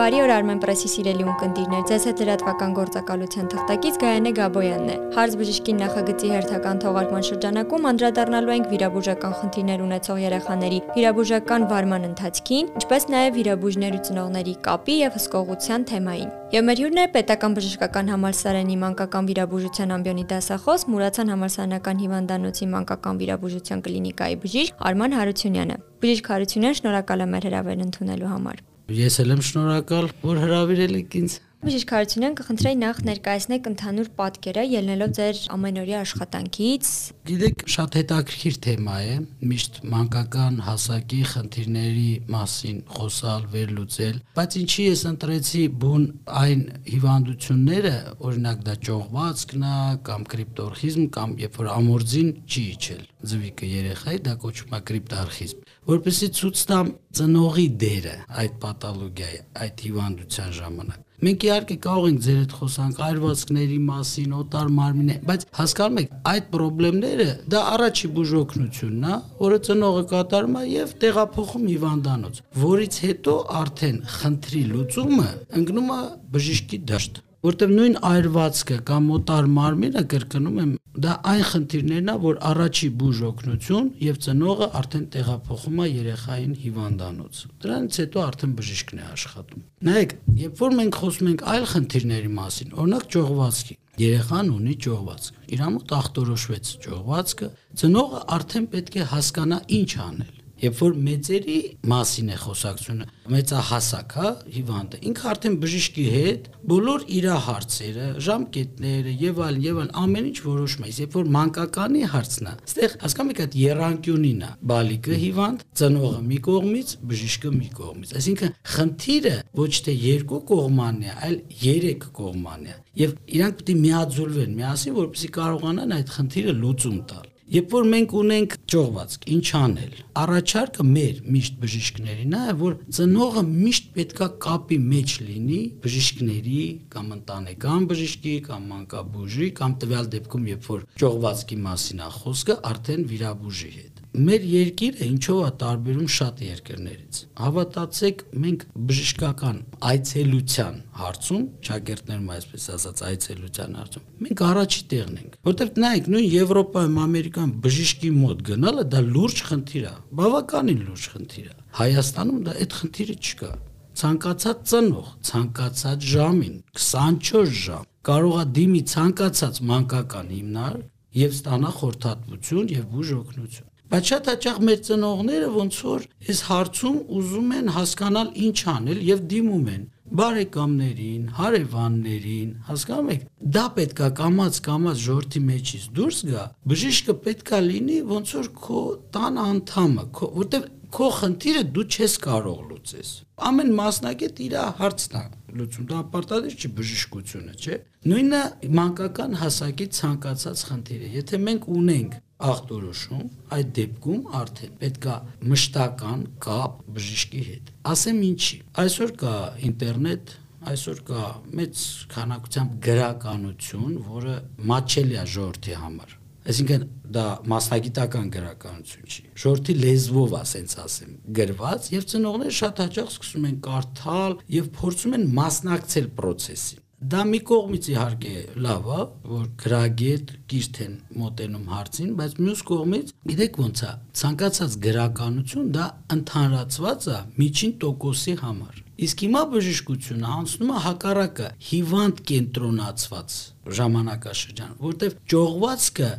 Բարի օր Armen Press-ի սիրելի ունկնդիրներ։ Ձեզ հետ լրատվական գործակալության թղթակից Գայանե Գաբոյանն է։ Հարց բժշկին նախագծի հերթական թողարկման շրջանակում անդրադառնալու ենք վիրաբուժական խնդիրներ ունեցող երեխաների վիրաբուժական վարման ընթացքին, ինչպես նաև վիրաբույժներ ու ծնողների կապի եւ հսկողության թեմային։ Եվ մեր հյուրն է պետական բժշկական համալսարանի մանկական վիրաբուժության ամբիոնի դասախոս Մուրացան համալսարանական հիվանդանոցի մանկական վիրաբուժության կլինիկայի բժիշկ Արման Հարությունյանը։ Բժիշկ Հարությունյան, շնորհակալ եմ հրավերն ընդունելու համար։ Ես էլ եմ շնորհակալ, որ հրավիրել եք ինձ։ Բժիշկ Հարությունյան կխնդրեի նախ ներկայացնեք ընդհանուր պատկերը ելնելով ձեր ամենօրյա աշխատանքից։ Գիտեք, շատ հետաքրքիր թեմա է, միշտ մանկական հասակի խնդիրների մասին խոսալ, վերլուծել, բայց ինչի ես ընտրեցի բուն այն հիվանդությունները, օրինակ դա ճողվածքն է կամ կրիպտորխիզմ կամ երբ որ ամորձին չի իջել ձվիկը երեխայի, դա կոչվում է կրիպտարխիզմ որպեսզի ցույց տամ ծնողի դերը այդ պաթոլոգիայի, այդ հիվանդության ժամանակ։ Մենք իհարկե կարող ենք ձեր հետ խոսանք այրվածքների մասին, օտար մարմինը, բայց հասկանում եք, այդ խնդիրները դա առաջի բուժօգնությունն է, որը ծնողը կատարում է եւ տեղափոխում հիվանդանոց, որից հետո արդեն խնդրի լուծումը ընկնում է բժշկի դաշտ որտեվ նույն այրվածքը կամ մոտար մարմինը կրկնում եմ դա այն խնդիրներն է որ առաջի բուժ օգնություն եւ ծնողը արդեն տեղափոխում է երեխային հիվանդանոց դրանից հետո արդեն բժիշկն է աշխատում նայեք երբ որ մենք խոսում ենք այլ խնդիրների մասին օրինակ ճողվածքի երեխան ունի ճողվածք իր մոտ ախտորոշվեց ճողվածքը ծնողը արդեն պետք է հասկանա ինչ անել Երբ որ մեծերի մասին է խոսակցությունը, մեծահասակ, հա, հիվանդը, ինքը արդեն բժիշկի հետ բոլոր իր հարցերը, ժամկետները եւ այլն եւ այլն ամեն ինչ որոշում է։ Երբ որ մանկականի հարցն է, այստեղ հասկանում եք այդ երանկյունին է, բալիկը հիվանդ, ծնողը մի կողմից, բժիշկը մի կողմից։ Այսինքն խնդիրը ոչ թե երկու կողմանի է, այլ երեք կողմանի է։ Եվ իրանք պետք է միաձուլվեն միասին, որպեսզի կարողանան այդ խնդիրը լուծում տալ։ Երբ որ մենք ունենք ճողվածք, ինչ անել։ Առաջարկը մեր միշտ բժիշկներին է, որ ծնողը միշտ պետքա կապի մեջ լինի բժիշկների կամ ընտանեկան բժիշկի կամ մանկաբույժի կամ տվյալ դեպքում, երբ որ ճողվածքի մասին է խոսքը, արդեն վիրաբույժի հետ մեր երկիրը ինչով է տարբերում շատ երկրներից։ Հավատացեք, մենք բժշկական այցելության հարցում, շագերտներում այսպես ասած այցելության հարցում, մենք առաջի տեղն ենք։ Որտեվ նայեք, նույն Եվրոպայում, Ամերիկայում բժշկի մոտ գնալը դա լուրջ խնդիր է, բավականին լուրջ խնդիր է։ Հայաստանում դա այդ խնդիրը չկա ցանկացած ծնող ցանկացած ժամին 24 ժամ կարող է դիմի ցանկացած մանկական հիմնար եւ ստանա խորհրդատվություն եւ բուժ օգնություն Բայց շատ հաճախ մեր ծնողները ոնց որ այս հարցում ուզում են հասկանալ ինչ անել եւ դիմում են բարեկամներին, հարևաններին, հասկանում եք, դա պետքա կամած կամած ժողովրդի մեջից դուրս գա, բժիշկը պետքա լինի ոնց որ քո տան անդամը, քո որտեվ քո խնդիրը դու չես կարող լուծես։ Ամեն մասնակետ իր հարցն է լուծում, դա պարտադիր չի բժշկությունը, չէ։ Նույնը մանկական հասակի ցանկացած խնդիրը։ Եթե մենք ունենք ախտորոշում, այդ դեպքում արդեն պետքա մշտական կապ բժիշկի հետ։ Ասեմ ինչի։ Այսօր կա ինտերնետ, այսօր կա մեծ քանակությամբ գրականություն, որը մաչելի է ժողովրդի համար։ Այսինքն դա մասնագիտական գրականություն չի։ Ժողովրդի լեզվով ասենց ասեմ, գրված եւ ծնողները շատ հաճախ սկսում են կարդալ եւ փորձում են մասնակցել process-ին Դա մի կողմից իհարկե լավ է, որ գրագետ կիրթ են մոտենում հարցին, բայց մյուս կողմից գիտեք ոնց է, ցանկացած գրականություն դա ընդհանրացված է միջին տոկոսի համար։ Իսկ հիմա բժշկությունը անցնում է հակառակը հիվանդ կենտրոնացված ժամանակաշրջան, որտեղ ճողվածքը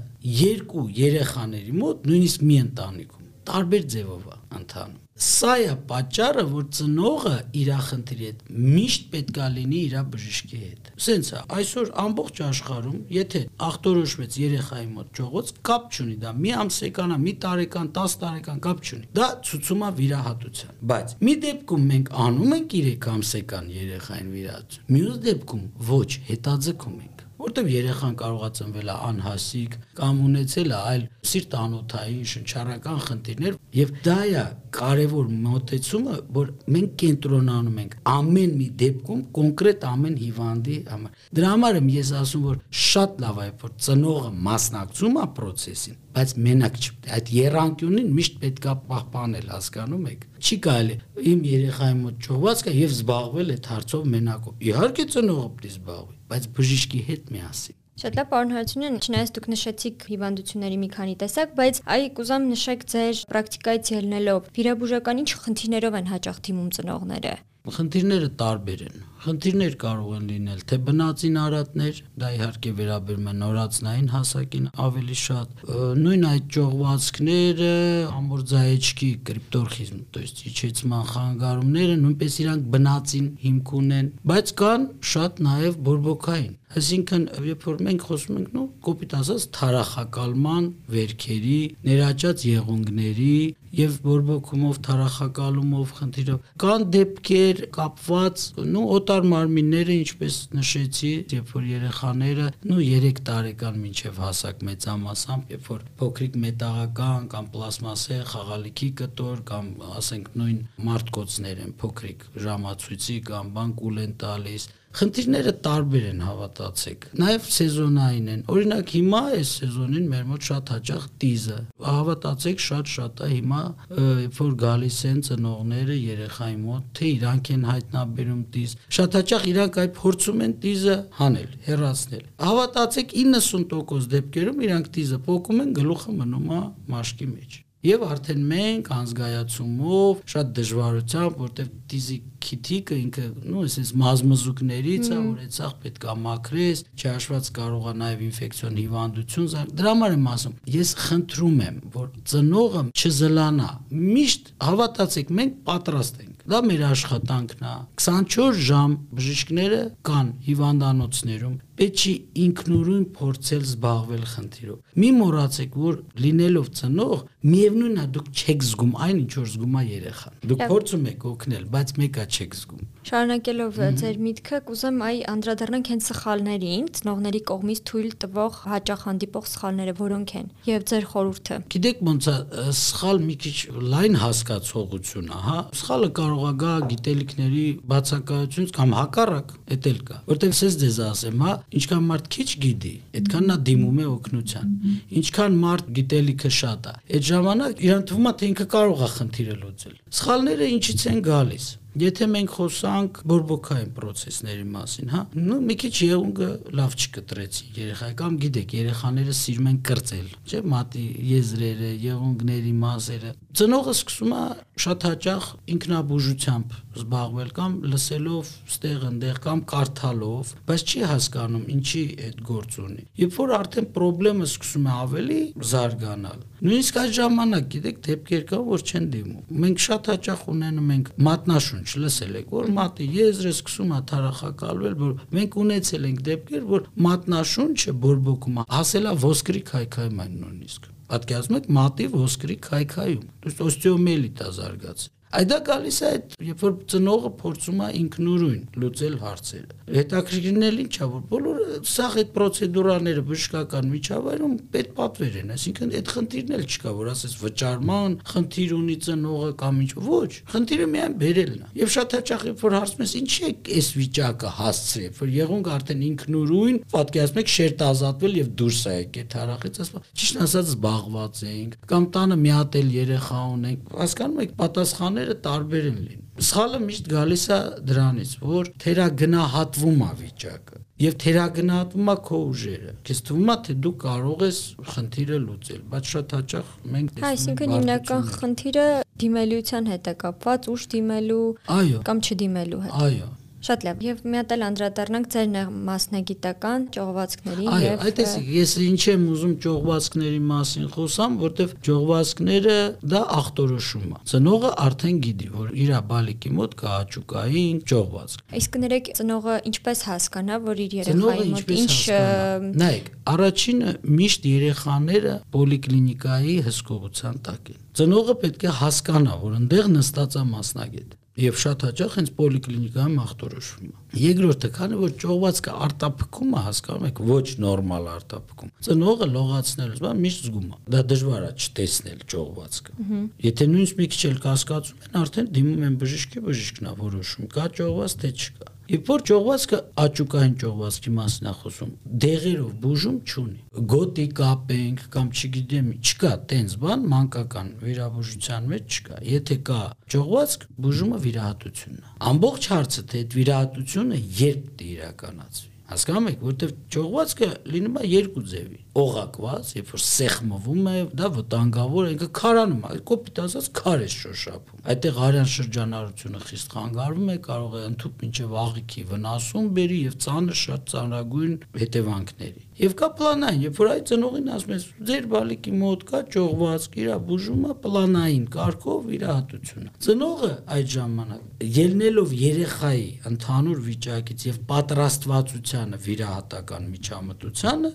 երկու երեխաների մոտ նույնիսկ մի ընտանիքում տարբեր ձևով է ընթանում Սա է պատճառը, որ ծնողը իր խնդրի հետ միշտ պետքա լինի իր բժշկի հետ։ Սենց է, այսօր ամբողջ աշխարհում, եթե ախտորոշվեց երեխայի մոտ ճողոց, կապ չունի դա, մի ամսեկան, մի տարեկան, 10 տարեկան կապ չունի։ Դա ցուցում է վիրահատության։ Բայց մի դեպքում մենք անում ենք 3 ամսեկան երեխային վիրահատություն, մյուս դեպքում ոչ, հետաձգում ենք որտեվ երեխան կարողա ծնվել է անհասիկ կամ ունեցել է այլ սիրտանոթային շնչառական խնդիրներ եւ դա է կարևոր մոտեցումը որ մենք կենտրոնանում ենք ամեն մի դեպքում կոնկրետ ամեն հիվանդի համար դրա համար եմ ես ասում որ շատ լավ է որ ծնողը մասնակցում է process-ին բայց մենակ չպետք։ Այդ երանկյունին միշտ պետքա պահպանել, հասկանում եք։ Չի կարելի իմ երեխայի մոտ ճողված կա եւ զբաղվել այդ հարցով մենակով։ Իհարկե ծնողը պետք է զբաղվի, բայց բժիշկի հետ միասին։ Շատ լավ, պարոն Հարությունյան, չնայած դուք նշեցիք հիվանդությունների մի քանի տեսակ, բայց այ կուզամ նշեք ձեր պրակտիկայից ելնելով, վիրաբուժական ինչ խնդիրներով են հաճախ դիմում ծնողները։ Խնդիրները տարբեր են։ Խնդիրներ կարող են լինել թե բնածին արատներ, դա իհարկե վերաբերում է նորածնային հասակին ավելի շատ, նույն այդ ճողվածքները, ամորձայեչքի կրիպտորխիզմ, то есть իջեցման խանգարումները նույնպես իրանք բնածին հիմք ունեն, բայց կան շատ նաև բորբոքային Այսինքն, երբ որ մենք խոսում ենք, նո, կոպիտ ասած, թարախակալման վերքերի, ներաճած եղունգների եւ բորբոքումով թարախակալումով խնդիրով կան դեպքեր կապված, նո, օտար մարմինները, ինչպես նշեցի, երբ որ երեխաները, նո, 3 տարեկան մինչև հասակ մեծամասամբ, երբ որ փոքրիկ մետաղական կամ պլաստմասե խաղալիքի կտոր կամ ասենք նույն մարտկոցներ են փոքրիկ ժամացույցի կամ բան կուլ են տալիս Խնդիրները տարբեր են հավատացեք։ Նաև սեզոնային են։ Օրինակ հիմա այս սեզոնին մեր մոտ շատ հաճախ տիզը։ Հավատացեք շատ-շատ է հիմա, երբ որ գալիս են ծնողները երեխայի մոտ, թե իրանք են հայտնաբերում տիզ։ Շատ հաճախ իրանք այդ փորձում են տիզը հանել, հեռացնել։ Հավատացեք 90% դեպքերում իրանք տիզը փոկում են, գլուխը մնում է մաշկի մեջ Եվ արդեն մենք անզգայացումով շատ դժվարությամբ, որտեվ դիզի քիթիկը ինքը, նո, այսպես մազմզուկներից է, որ այդ ցախ պետք է մաքրես, չհաշված կարող է նաև ինֆեկցիոն հիվանդություն, դրա համար եմ ասում, ես խնդրում եմ, որ ծնողը չզլանա։ Միշտ հավատացեք, մենք պատրաստ ենք Դա մեր աշխատանքն է։ 24 ժամ բժիշկները կան հիվանդանոցներում, պետք չի ինքնուրույն փորձել զբաղվել խնդիրով։ Մի մոռացեք, որ լինելով ծնող, միևնույնն է դուք չեք զգում այն, ինչ որ զգում է երեխան։ Դուք փորձում եք օգնել, բայց մեկա չեք զգում։ Շարունակելով ձեր միտքը, կուզեմ այ անդրադառնանք հենց սխալներին, ծնողների կողմից թույլ տվող հաճախ հանդիպող սխալները որոնք են եւ ձեր խորհուրդը։ Գիտեք ոնց է սխալ մի քիչ լայն հասկացողություն է, հա։ Սխալը կարող կարող է գա գիտելիքների բացակայությունից կամ հակառակ, էդ էլ կա։ Որտեղ ես ձեզ ասեմ, հա, ինչքան մարդ քիչ գիտի, այդքան նա դիմում է օգնության։ Ինչքան մարդ գիտելիքը շատ է, այդ ժամանակ իրան թվում է թե ինքը կարող է խնդիրը լուծել։ Սխալները ինչից են գալիս։ Եթե մենք խոսանք բորբոքային process-ների մասին, հա, նո մի քիչ եղունգը լավ չկտրեցին երեխայի կամ գիտեք, երեխաները սիրում են կրծել, չէ՞, մատի եզրերը, եղունգների մասերը։ Ծնողը սկսում է շատ հաճախ ինքնաբուժությամբ զբաղվել կամ լսելով ստեղ ընդեղ կամ կարդալով, բայց չի հասկանում ինչի այդ գործ ունի։ Երբ որ արդեն խնդրեմը սկսում է ավելի զարգանալ, նույնիսկ այդ ժամանակ գիտեք դեպքեր կա, որ չեն դիմում։ Մենք շատ հաճախ ունենում ենք ինչ լսել եք, որ մատը եզրը սկսում է թարախակալվել, որ մենք ունեցել ենք դեպքեր, որ մատնաշունչը բորբոքում է, հասելա ոսկրի քայքայման նույնիսկ։ Պատկերացնու եք մատի ոսկրի քայքայում։ Դուք օստեոմիելիտ է զարգացել։ Այդա գալիս է այդ, երբ որ ծնողը փորձում է ինքնուրույն լուծել հարցերը։ Հետաքրքիրն էլ ինչա, որ բոլորը սաղ այդ պրոցեդուրաները բժշկական միջավայրում պետք պատվեր են, այսինքն այդ խնդիրն էլ չկա, որ ասես վճարման խնդիր ունի ծնողը կամ ինչ, ոչ, խնդիրը միայն բերելն է։ Եվ շատ հաճախ երբ որ հարցում ես ինչի է այս վիճակը հասցրել, որ եղունգ արդեն ինքնուրույն, պատկերացնում եք շերտ ազատվել եւ դուրս է եկել թարախից, ասում, ճիշտ ասած զբաղված էինք, կամ տանը մի հատ էլ երեխա ունենք, հասկանում եք, պատասխանը բաները տարբեր են լինում։ Սխալը միշտ գալիս է դրանից, որ թերագնահատվում է վիճակը եւ թերագնահատվում է քո ուժերը։ Քեզ թվում է թե դու կարող ես խնդիրը լուծել, բայց շատ հաճախ մենք տեսնում ենք Այսինքն հիմնական խնդիրը դիմելիության հետ է կապված, ուշ դիմելու կամ չդիմելու հետ։ Այո, Շատ լավ։ Եւ մի հատ էլ անդրադառնանք ձեր մասնագիտական ճողվածքներին եւ Այո, այդտեսիկ ես ինչ եմ ուզում ճողվածքների մասին խոսամ, որտեվ ճողվածքները դա ախտորոշում է։ Ծնողը արդեն գիտի, որ իր բալիկի մոտ կա աճուկային ճողվածք։ Իսկ ներեք ծնողը ինչպես հասկանա, որ իր երեխայի մոտ ինչ Նայեք, առաջինը միշտ երեխաները պոլիկլինիկայի հսկողության տակ են։ Ծնողը պետք է հասկանա, որ այնտեղ նստած է մասնագետ եւ շատ հաճախ հենց պոլիկլինիկայում ախտորոշվում է։ Երկրորդը, քանի որ ճողվածքը արտափքում է, հասկանում եք, ոչ նորմալ արտափքում։ Ծնողը լողացնելուց բան միշտ զգում է։ Դա դժվար է չտեսնել ճողվածքը։ Եթե նույնիսկ մի քիչ էլ կասկածում են, արդեն դիմում են բժիշկի, բժիշկն է որոշում, կա ճողված թե չկա։ Երբ որ ճողվածքը աճուկային ճողվածքի մասն է խոսում, դեղերով բուժում չունի։ Գոտի կապենք կամ չգիտեմ, չկա տենց բան մանկական վիրաբուժության մեջ չկա։ Եթե կա ճողվածք, բուժումը վիրահատությունն է։ Ամբողջ հարցը թե այդ վիրահատությունը երբ դիրականացվի Հասկանում եք, որտեվ ճողվածքը լինում է երկու ձևի։ Օղակված, երբ որ սեղմվում է, դա վտանգավոր է, ինքը քարանում է, կոպիտ ասած քար է շոշափում։ Այդտեղ արյան շրջանառությունը խիստ խանգարվում է, կարող է ընդཐུպ մինչև աղիքի վնասում բերի եւ ծանր շատ ծանրագույն հետևանքների։ Եվ կա պլանային, երբ որ այդ ծնողին ասում ես, ձեր բալիկի մոտ կա ճողվածք, իր բուժումը պլանային կարգով իր հատությունը։ Ծնողը այդ ժամանակ ելնելով երեխայի ընդհանուր վիճակից եւ պատրաստվածությանը վիրահատական միջամտությանը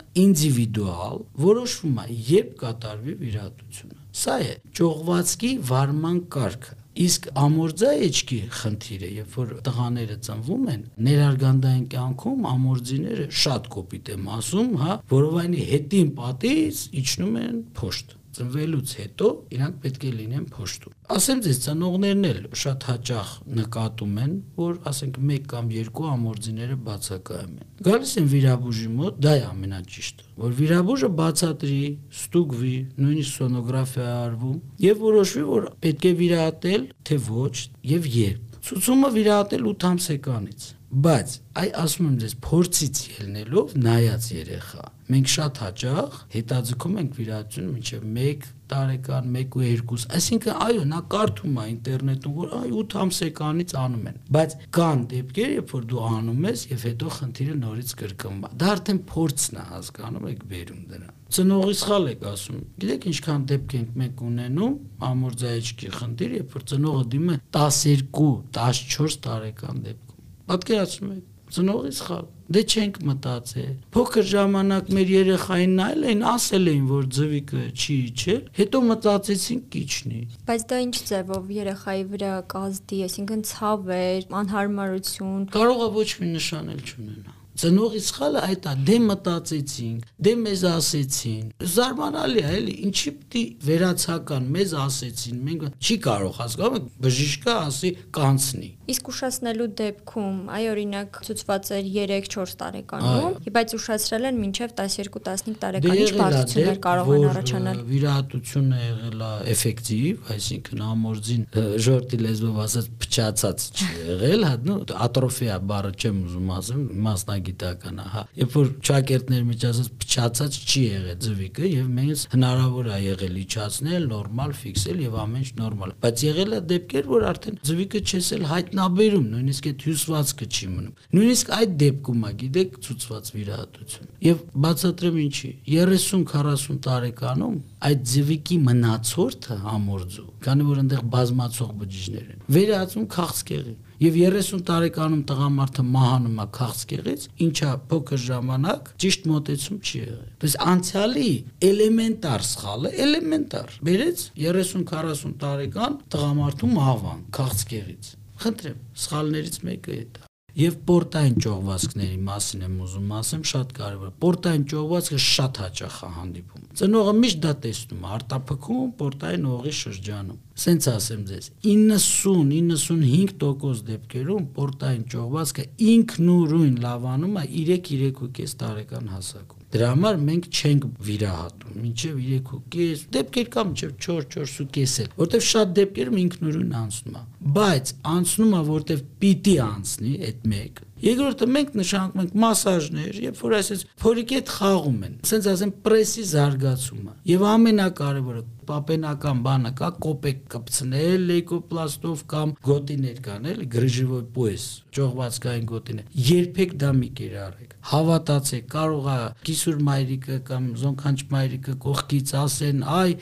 ինդիվիդուալ որոշվում է երբ կատարվի վիրահատությունը։ Սա է ճողվածքի վարման կարգը Իսկ ամորձա էջքի խնդիրը, երբ որ տղաները ծնվում են, ներարգանդային կյանքում ամորձիները շատ կոպիտ եմ ասում, հա, որովայնի հետին պատից իջնում են փոշտ ծնվելուց հետո իրանք պետք է լինեն փոշտում։ Ասեմ ձեզ, ծնողներն էլ շատ հաճախ նկատում են, որ ասենք 1 կամ 2 ամորձիները բացակայում են։ Գալիս են վիրաբուժի մոտ, դա է ամենաճիշտը, որ վիրաբուժը բացատրի, ստուգվի, նույնիսկ սոնոգրաֆիա արվում եւ որոշվի, որ պետք է վիրահատել, թե ոչ եւ երբ։ Ցուցումը վիրահատել 8 ամսեկանից բայց այ ասում եմ ձեզ փորձից ելնելով նայած երեխա մենք շատ հաճախ հետաձգում ենք վիրահատություն մինչև 1 տարեկան 1 ու 2 այսինքն այո նա կարդում է ինտերնետում որ այ 8 ամսեկանից անում են բայց կան դեպքեր երբ որ դու անում ես եւ հետո խնդիրը նորից կրկնվում է դա արդեն փորձն է հասկանում եք բերում դրան ծնողի սխալ եք ասում գիտեք ինչքան դեպք ենք մենք ունենում ամորձայեջքի խնդիր երբ որ ծնողը է 12 14 տարեկան դեպք Պատկերացնում եք, ծնողի սխալ։ Դե չենք մտածել։ Փոքր ժամանակ մեր երեխային նայել էին, ասել էին, որ ձվիկը չի իջել, հետո մտածեցին կիչնի։ Բայց դա ինչ ձևով երեխայի վրա կազդի, այսինքն ցավեր, անհարմարություն։ Կարող է ոչ մի նշան էլ չունենա ծնողի սխալը այդ է դե մտածեցինք դե մեզ ասեցին զարմանալի է էլի ինչի պիտի վերացական մեզ ասեցին մենք չի կարող հասկանում եք բժիշկը ասի կանցնի իսկ ուշացնելու դեպքում այ օրինակ ցուցված էր 3-4 տարեկանում բայց ուշացրել են մինչև 12-15 տարեկան ինչ բարդություններ կարող են առաջանալ վիրահատությունը եղել է էֆեկտիվ այսինքն ամորձին ժորտի լեզվով ասած փչացած չի եղել հա ատրոֆիա բառը չեմ ուզում ասեմ մասնագետ գիտական, հա։ Երբ որ ճակերտներ ասած փչացած չի եղել ձվիկը եւ մենք հնարավոր է եղել իջացնել, նորմալ ֆիքսել եւ ամեն ինչ նորմալ։ Բայց եղել է դեպքեր, որ արդեն ձվիկը չես էլ հայտնաբերում, նույնիսկ այդ հյուսվածքը չի մնում։ Նույնիսկ այդ դեպքում է, գիտեք, ցուցված վիրահատություն։ Եվ բացատրեմ ինչի։ 30-40 տարեկանում այդ ձվիկի մնացորդը համորձու, քանի որ այնտեղ բազմացող բջիջներ են, վերածում քաղցկեղի եւ 30 տարեկանում տղամարդը մահանում է քաղցկեղից, ինչա փոքր ժամանակ ճիշտ մոտեցում չի եղել։ Բայց անցյալի էլեմենտար սխալը, էլեմենտար։ Բերեց 30-40 տարեկան տղամարդու մահվան քաղցկեղից։ Խնդրեմ, սխալներից մեկը է դա եւ պորտային ճողվածքների մասին եմ ուզում ասեմ շատ կարեւոր պորտային ճողվածքը շատ հաճախ է հանդիպում ծնողը միշտ դա տեսնում արտափքում պորտային օղի շրջանում սենց ասեմ ձեզ 90-95% դեպքերում պորտային ճողվածքը ինքնուրույն լավանում է 3-3.5 տարեկան հասակում Դրա համար մենք չենք վիրահատում, մինչև 3.5 դեպքեր կամ մինչև 4-4.5 էլ, որտեվ շատ դեպքերում ինքնուրույն անցնում է։ Բայց անցնում է, որտեվ պիտի անցնի այդ մեկ Երկրորդը մենք նշանակում ենք մասաժներ, երբ որ այսպես փորիկի հետ խաղում են, ասենց ասեմ պրեսի զարգացումը։ Եվ ամենակարևորը պապենական բանը կա կոպեկ կպցնել լեյկոպլաստով կամ գոտիներ կան էլի գրժիվոյ պոես ճողվածքային գոտիներ երբեք դա մի կերարեք հավատացեք կարող է կիսուր մայրիկը կամ զոնքանչ մայրիկը կողքից ասեն այ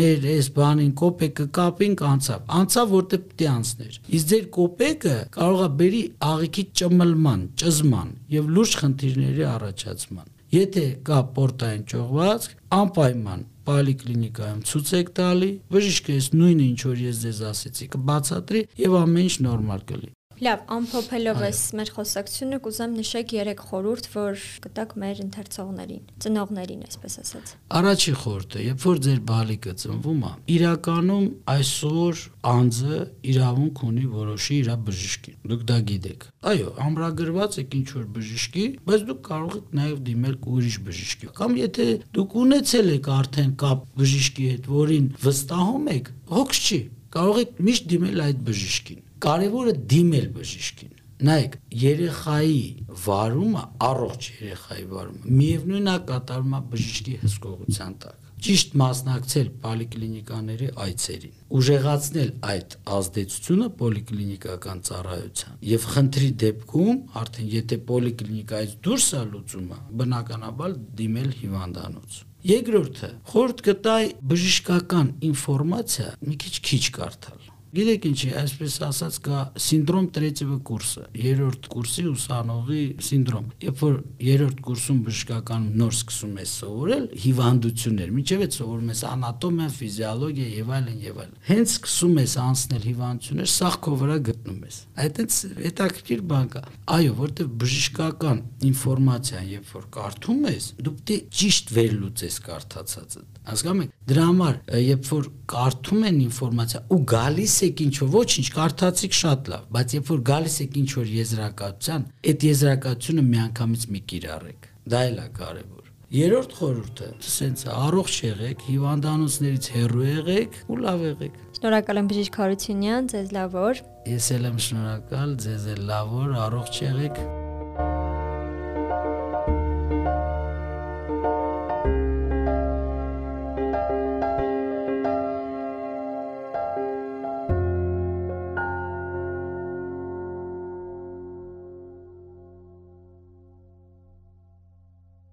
մեր այս բանին կոպեկը կապինք անցավ անցավ որտեղ պիտի անցներ իսկ ձեր կոպեկը կարող է բերի աղիքի ճմլման ճզման եւ լուրջ խնդիրների առաջացման Եթե կա պորտային ճողվածք, անպայման պոլիկլինիկայում ցույց եք տալի, բժիշկը այս նույնը ինչ որ ես ձեզ ասեցի, կբացատրի եւ ամեն ինչ նորմալ կլինի։ Լավ, ամփոփելով այս մեր խոսակցությունը կուզեմ նշեք 3 խորհուրդ, որ կտակ մեր ընթերցողներին, ծնողներին, այսպես ասած։ Առաջի խորհուրդը, երբ որ ձեր բալիկը ծնվում է, իրականում այսօր անձը իրավունք ունի որոշի իր բժշկին։ Դուք դա գիտեք։ Այո, ամրագրված եք ինչ որ բժշկի, բայց դուք կարող եք նաև դիմել ուրիշ բժշկի։ Կամ եթե դուք ունեցել եք արդեն կապ բժշկի հետ, որին վստահում եք, հոգս չի, կարող եք միշտ դիմել այդ բժշկին։ Կարևորը դիմել բժշկին նայեք երեխայի վարումը առողջ երեխայի վարումը միևնույնն է կատարվում է բժշկի հսկողության տակ ճիշտ մասնակցել պոլիկլինիկաների այցերին, ուժեղացնել այդ ազդեցությունը պոլիկլինիկական ծառայության եւ խնդրի դեպքում արդեն եթե պոլիկլինիկայից դուրս է լուծումը, բնականաբար դիմել հիվանդանոց։ Երկրորդը, խորտ կտայ բժշկական ինֆորմացիա մի քիչ քիչ կարդալ Գիտեք ինչի, այսպես ասած կա սինդրոմ տրեթիվը կուրսը, երրորդ կուրսի ուսանողի սինդրոմ։ Երբ որ երրորդ կուրսում բժշկական նոր սկսում ես սովորել հիվանդություններ, միջև է սովորում ես անատոմիա, ֆիզիոլոգիա եւ այլն եւ այլն։ Հենց սկսում ես անցնել հիվանդություններ, սաղ քո վրա գտնում ես։ Այդտենց հետաքրքիր բան կա։ Այո, որտեվ բժշկական ինֆորմացիան, երբ որ կարդում ես, դու պետք է ճիշտ վերլուծես կարդացածը։ Հասկանում եք։ Դրա համար, երբ որ կարդում են ինֆորմացիա ու գալիս եք ինչ որ ոչինչ կարդացիք շատ լավ, բայց երբ որ գալիս եք ինչ որ եզրակացության, այդ եզրակացությունը միանգամից մի կիրառեք։ Դա էլ է կարևոր։ Երրորդ խորհուրդը, ասենց առողջ եղեք, հիվանդանոցներից հեռու եղեք ու լավ եղեք։ Շնորհակալ եմ բժիշկ Հարությունյան, ձեզ լավ օր։ Ես էլ եմ շնորհակալ, ձեզ էլ լավ օր, առողջ եղեք։